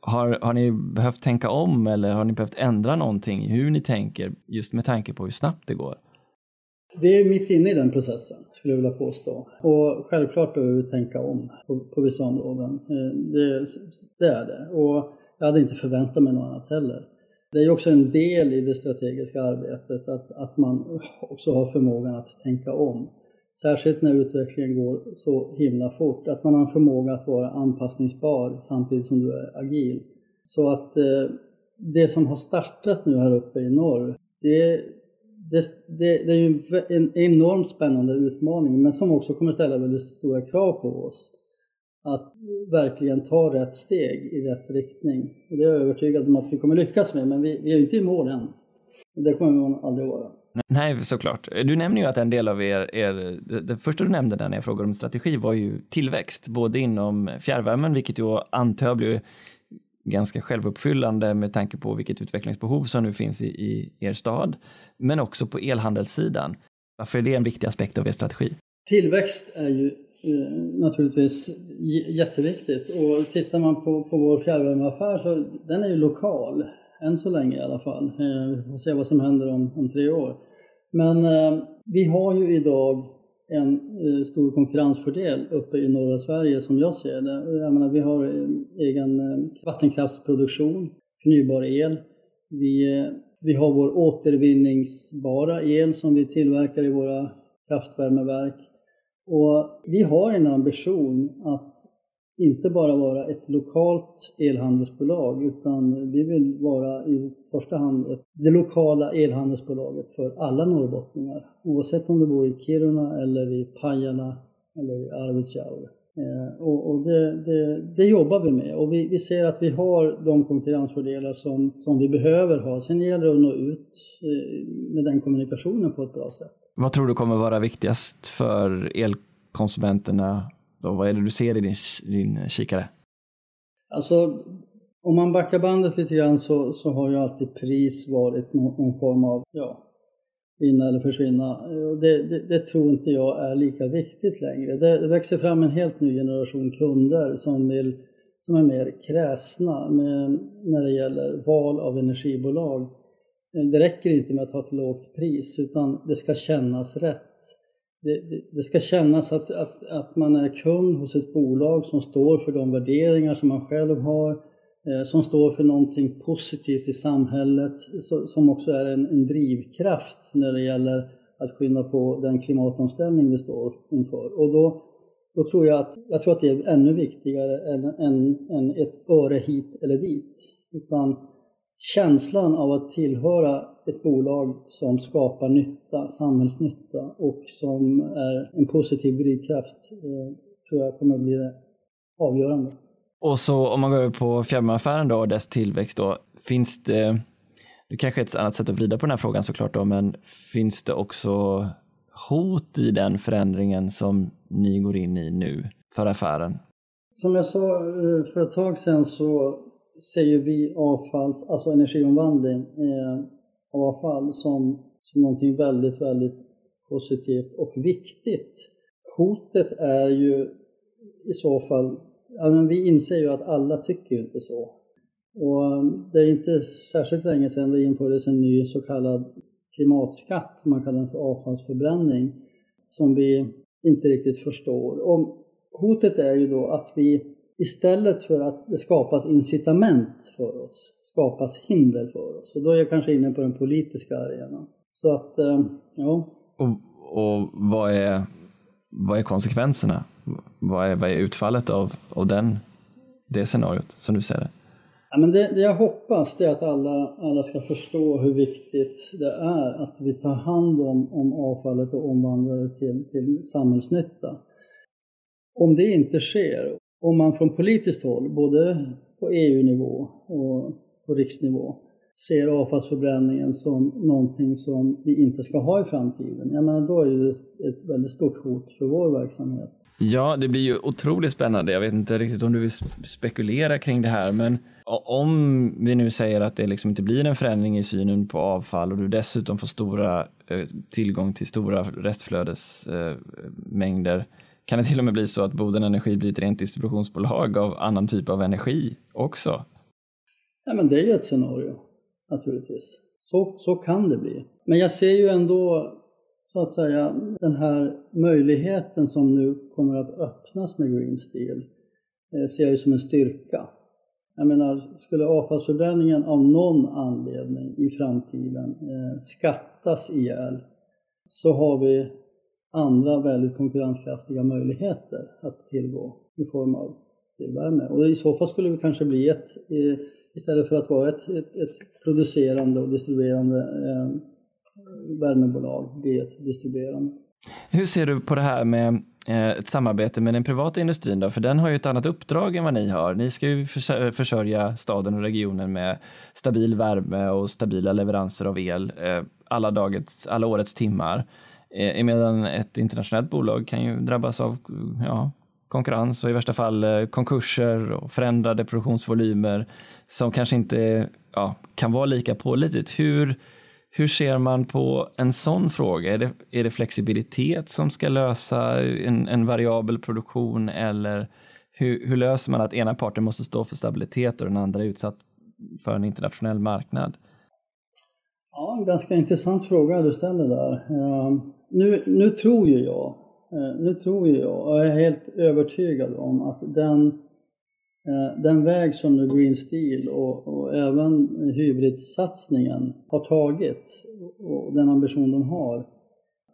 Har, har ni behövt tänka om eller har ni behövt ändra någonting i hur ni tänker just med tanke på hur snabbt det går? Vi är mitt inne i den processen, skulle jag vilja påstå. Och självklart behöver vi tänka om på, på vissa områden. Eh, det, det, är det. Och jag hade inte förväntat mig något annat heller. Det är också en del i det strategiska arbetet att, att man också har förmågan att tänka om. Särskilt när utvecklingen går så himla fort, att man har en förmåga att vara anpassningsbar samtidigt som du är agil. Så att eh, det som har startat nu här uppe i norr, det, det, det, det är ju en enormt spännande utmaning men som också kommer ställa väldigt stora krav på oss att verkligen ta rätt steg i rätt riktning. Och det är jag övertygad om att vi kommer lyckas med, men vi, vi är inte i mål än. Det kommer vi aldrig vara. Nej, såklart. Du nämner ju att en del av er, er det första du nämnde när jag frågade om strategi var ju tillväxt, både inom fjärrvärmen, vilket ju antar jag blir ganska självuppfyllande med tanke på vilket utvecklingsbehov som nu finns i, i er stad, men också på elhandelssidan. Varför är det en viktig aspekt av er strategi? Tillväxt är ju eh, naturligtvis jätteviktigt och tittar man på, på vår fjärrvärmeaffär så den är ju lokal, än så länge i alla fall. Eh, vi får se vad som händer om, om tre år. Men eh, vi har ju idag en eh, stor konkurrensfördel uppe i norra Sverige som jag ser det. Jag menar, vi har eh, egen eh, vattenkraftsproduktion, förnybar el. Vi, eh, vi har vår återvinningsbara el som vi tillverkar i våra kraftvärmeverk. Och vi har en ambition att inte bara vara ett lokalt elhandelsbolag utan vi vill vara i första hand ett, det lokala elhandelsbolaget för alla norrbottningar oavsett om du bor i Kiruna eller i Pajala eller i Arvidsjaur. Eh, och, och det, det, det, jobbar vi med och vi, vi, ser att vi har de konkurrensfördelar som, som vi behöver ha. Sen gäller det att nå ut eh, med den kommunikationen på ett bra sätt. Vad tror du kommer vara viktigast för elkonsumenterna då, vad är det du ser i din, din kikare? Alltså, om man backar bandet lite grann så, så har ju alltid pris varit någon form av, ja, vinna eller försvinna. Det, det, det, tror inte jag är lika viktigt längre. Det, det, växer fram en helt ny generation kunder som, vill, som är mer kräsna med, när det gäller val av energibolag. Det räcker inte med att ha ett lågt pris utan det ska kännas rätt det, det, ska kännas att, att, att man är kund hos ett bolag som står för de värderingar som man själv har, eh, som står för någonting positivt i samhället, så, som också är en, en, drivkraft när det gäller att skynda på den klimatomställning vi står inför. Och då, då tror jag att, jag tror att det är ännu viktigare än, än, än ett öre hit eller dit. Utan känslan av att tillhöra ett bolag som skapar nytta, samhällsnytta och som är en positiv drivkraft eh, tror jag kommer att bli avgörande. Och så om man går över på fjärrvärmeaffären då och dess tillväxt då, finns det, det kanske är ett annat sätt att vrida på den här frågan såklart då, men finns det också hot i den förändringen som ni går in i nu för affären? Som jag sa eh, för ett tag sedan så ser ju vi avfall, alltså energiomvandling eh, avfall som, som någonting väldigt, väldigt positivt och viktigt. Hotet är ju i så fall, alltså vi inser ju att alla tycker ju inte så. Och um, det är inte särskilt länge sedan det infördes en ny så kallad klimatskatt, man kallar den för avfallsförbränning, som vi inte riktigt förstår. Och hotet är ju då att vi istället för att det skapas incitament för oss, skapas hinder för oss. Och då är jag kanske inne på den politiska arenan. Så att, eh, ja. Och, och vad, är, vad är konsekvenserna? Vad är, vad är utfallet av, av den, det scenariot som du ser det? Ja, men det, det jag hoppas är att alla, alla ska förstå hur viktigt det är att vi tar hand om, om avfallet och omvandlar det till, till samhällsnytta. Om det inte sker, om man från politiskt håll, både på EU-nivå och på riksnivå, ser avfallsförbränningen som någonting som vi inte ska ha i framtiden, jag menar då är det ett väldigt stort hot för vår verksamhet. Ja, det blir ju otroligt spännande. Jag vet inte riktigt om du vill spekulera kring det här, men om vi nu säger att det liksom inte blir en förändring i synen på avfall och du dessutom får stora eh, tillgång till stora restflödesmängder, eh, kan det till och med bli så att Boden Energi blir ett rent distributionsbolag av annan typ av energi också? Ja, men det är ju ett scenario naturligtvis. Så, så kan det bli. Men jag ser ju ändå så att säga den här möjligheten som nu kommer att öppnas med Green Steel eh, ser jag ju som en styrka. Jag menar, skulle avfallsförbränningen av någon anledning i framtiden eh, skattas ihjäl så har vi andra väldigt konkurrenskraftiga möjligheter att tillgå i form av spillvärme. Och i så fall skulle vi kanske bli ett, eh, istället för att vara ett, ett, ett producerande och distribuerande eh, värmebolag, blir ett distribuerande. Hur ser du på det här med eh, ett samarbete med den privata industrin då? För den har ju ett annat uppdrag än vad ni har. Ni ska ju försörja staden och regionen med stabil värme och stabila leveranser av el eh, alla, dagets, alla årets timmar. Eh, Medan ett internationellt bolag kan ju drabbas av ja, konkurrens och i värsta fall eh, konkurser och förändrade produktionsvolymer som kanske inte ja, kan vara lika pålitligt. Hur, hur ser man på en sån fråga? Är det, är det flexibilitet som ska lösa en, en variabel produktion eller hur, hur, löser man att ena parten måste stå för stabilitet och den andra är utsatt för en internationell marknad? Ja, en ganska intressant fråga du ställer där. Uh, nu, nu tror ju jag Eh, nu tror jag, och jag är helt övertygad om att den, eh, den väg som nu Green Steel och, och även hybridsatsningen har tagit och den ambition de har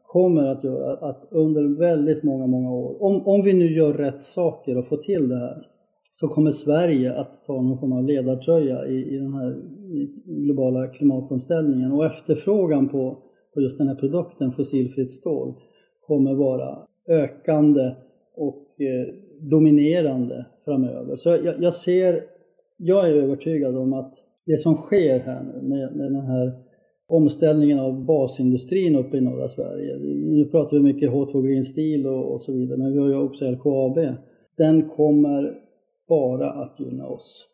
kommer att göra att under väldigt många, många år, om, om vi nu gör rätt saker och får till det här, så kommer Sverige att ta någon form av ledartröja i, i den här globala klimatomställningen. Och efterfrågan på, på just den här produkten, fossilfritt stål, kommer vara ökande och eh, dominerande framöver. Så jag, jag, ser, jag är övertygad om att det som sker här nu med, med den här omställningen av basindustrin uppe i norra Sverige. Nu pratar vi mycket H2 Green Steel och, och så vidare, men vi har ju också LKAB. Den kommer bara att gynna oss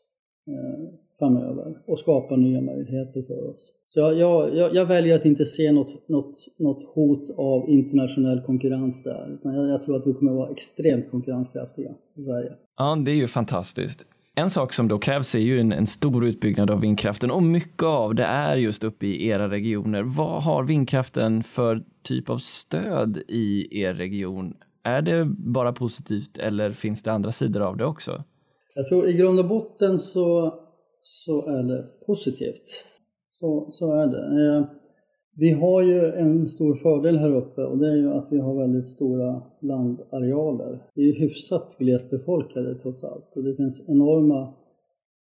eh, framöver och skapa nya möjligheter för oss. Så jag, jag, jag, väljer att inte se något, något, något hot av internationell konkurrens där. Utan jag, jag tror att vi kommer att vara extremt konkurrenskraftiga i Sverige. Ja, det är ju fantastiskt. En sak som då krävs är ju en, en, stor utbyggnad av vindkraften och mycket av det är just uppe i era regioner. Vad har vindkraften för typ av stöd i er region? Är det bara positivt eller finns det andra sidor av det också? Jag tror i grund och botten så, så är det positivt. Så, så är det. Eh, vi har ju en stor fördel här uppe och det är ju att vi har väldigt stora landarealer. Vi är hyfsat glest befolkade trots allt och det finns enorma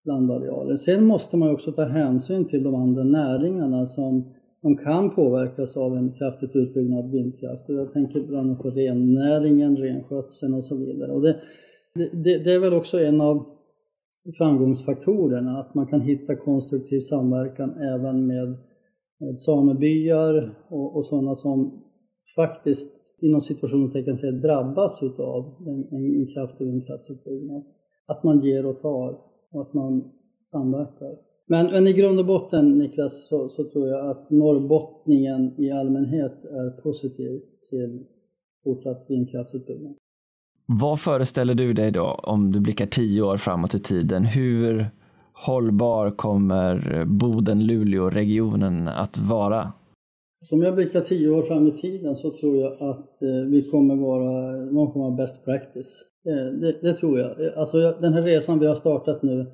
landarealer. Sen måste man också ta hänsyn till de andra näringarna som, som kan påverkas av en kraftigt utbyggnad vindkraft. Och jag tänker bland annat på rennäringen, renskötseln och så vidare. Och det, det, det är väl också en av framgångsfaktorerna, att man kan hitta konstruktiv samverkan även med, med samebyar och, och sådana som faktiskt inom situationstecken säger drabbas utav en, en kraftig vindkraftsutbyggnad. Att man ger och tar och att man samverkar. Men, men i grund och botten Niklas så, så, tror jag att norrbottningen i allmänhet är positiv till fortsatt vindkraftsutbyggnad. Vad föreställer du dig då om du blickar tio år framåt i tiden? Hur hållbar kommer Boden-Luleå-regionen att vara? Som jag blickar tio år fram i tiden så tror jag att eh, vi kommer vara någon form av best practice. Eh, det, det, tror jag. Eh, alltså den här resan vi har startat nu,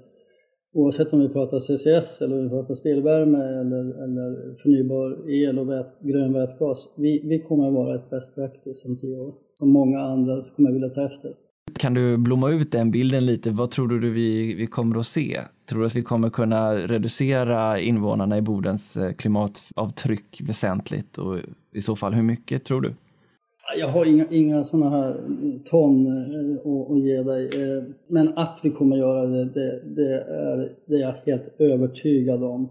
oavsett om vi pratar CCS eller om vi pratar spillvärme eller, eller förnybar el och vät, grön vätgas. Vi, vi kommer att vara ett best practice om tio år som många andra kommer vilja ta efter. Kan du blomma ut den bilden lite? Vad tror du vi, vi kommer att se? Tror du att vi kommer kunna reducera invånarna i Bodens eh, klimatavtryck väsentligt och i så fall hur mycket tror du? Jag har inga, inga sådana här ton eh, att, att ge dig. Eh, men att vi kommer göra det, det, det, är, det är jag helt övertygad om.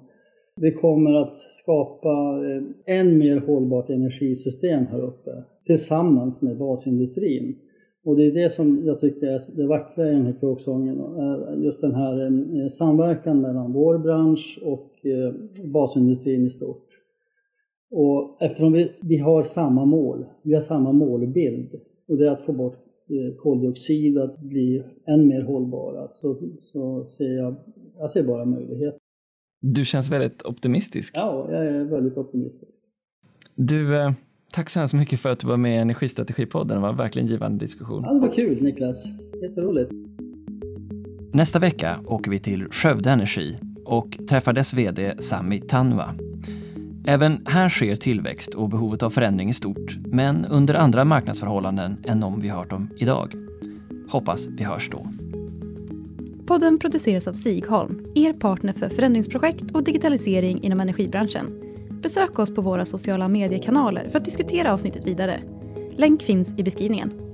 Vi kommer att skapa eh, än mer hållbart energisystem här uppe tillsammans med basindustrin. Och det är det som jag tycker är det vackra i den här kråksången. Just den här samverkan mellan vår bransch och basindustrin i stort. Och eftersom vi, vi har samma mål, vi har samma målbild och det är att få bort eh, koldioxid, att bli än mer hållbara, så, så ser jag, jag ser bara möjligheter. Du känns väldigt optimistisk. Ja, jag är väldigt optimistisk. Du, Tack så hemskt mycket för att du var med i Energistrategipodden. Det var verkligen en givande diskussion. Ja, det var kul Niklas. Jätteroligt. Nästa vecka åker vi till Skövde Energi och träffar dess VD Sami Tanva. Även här sker tillväxt och behovet av förändring är stort, men under andra marknadsförhållanden än de vi hört om idag. Hoppas vi hörs då. Podden produceras av Sigholm, er partner för förändringsprojekt och digitalisering inom energibranschen. Besök oss på våra sociala mediekanaler för att diskutera avsnittet vidare. Länk finns i beskrivningen.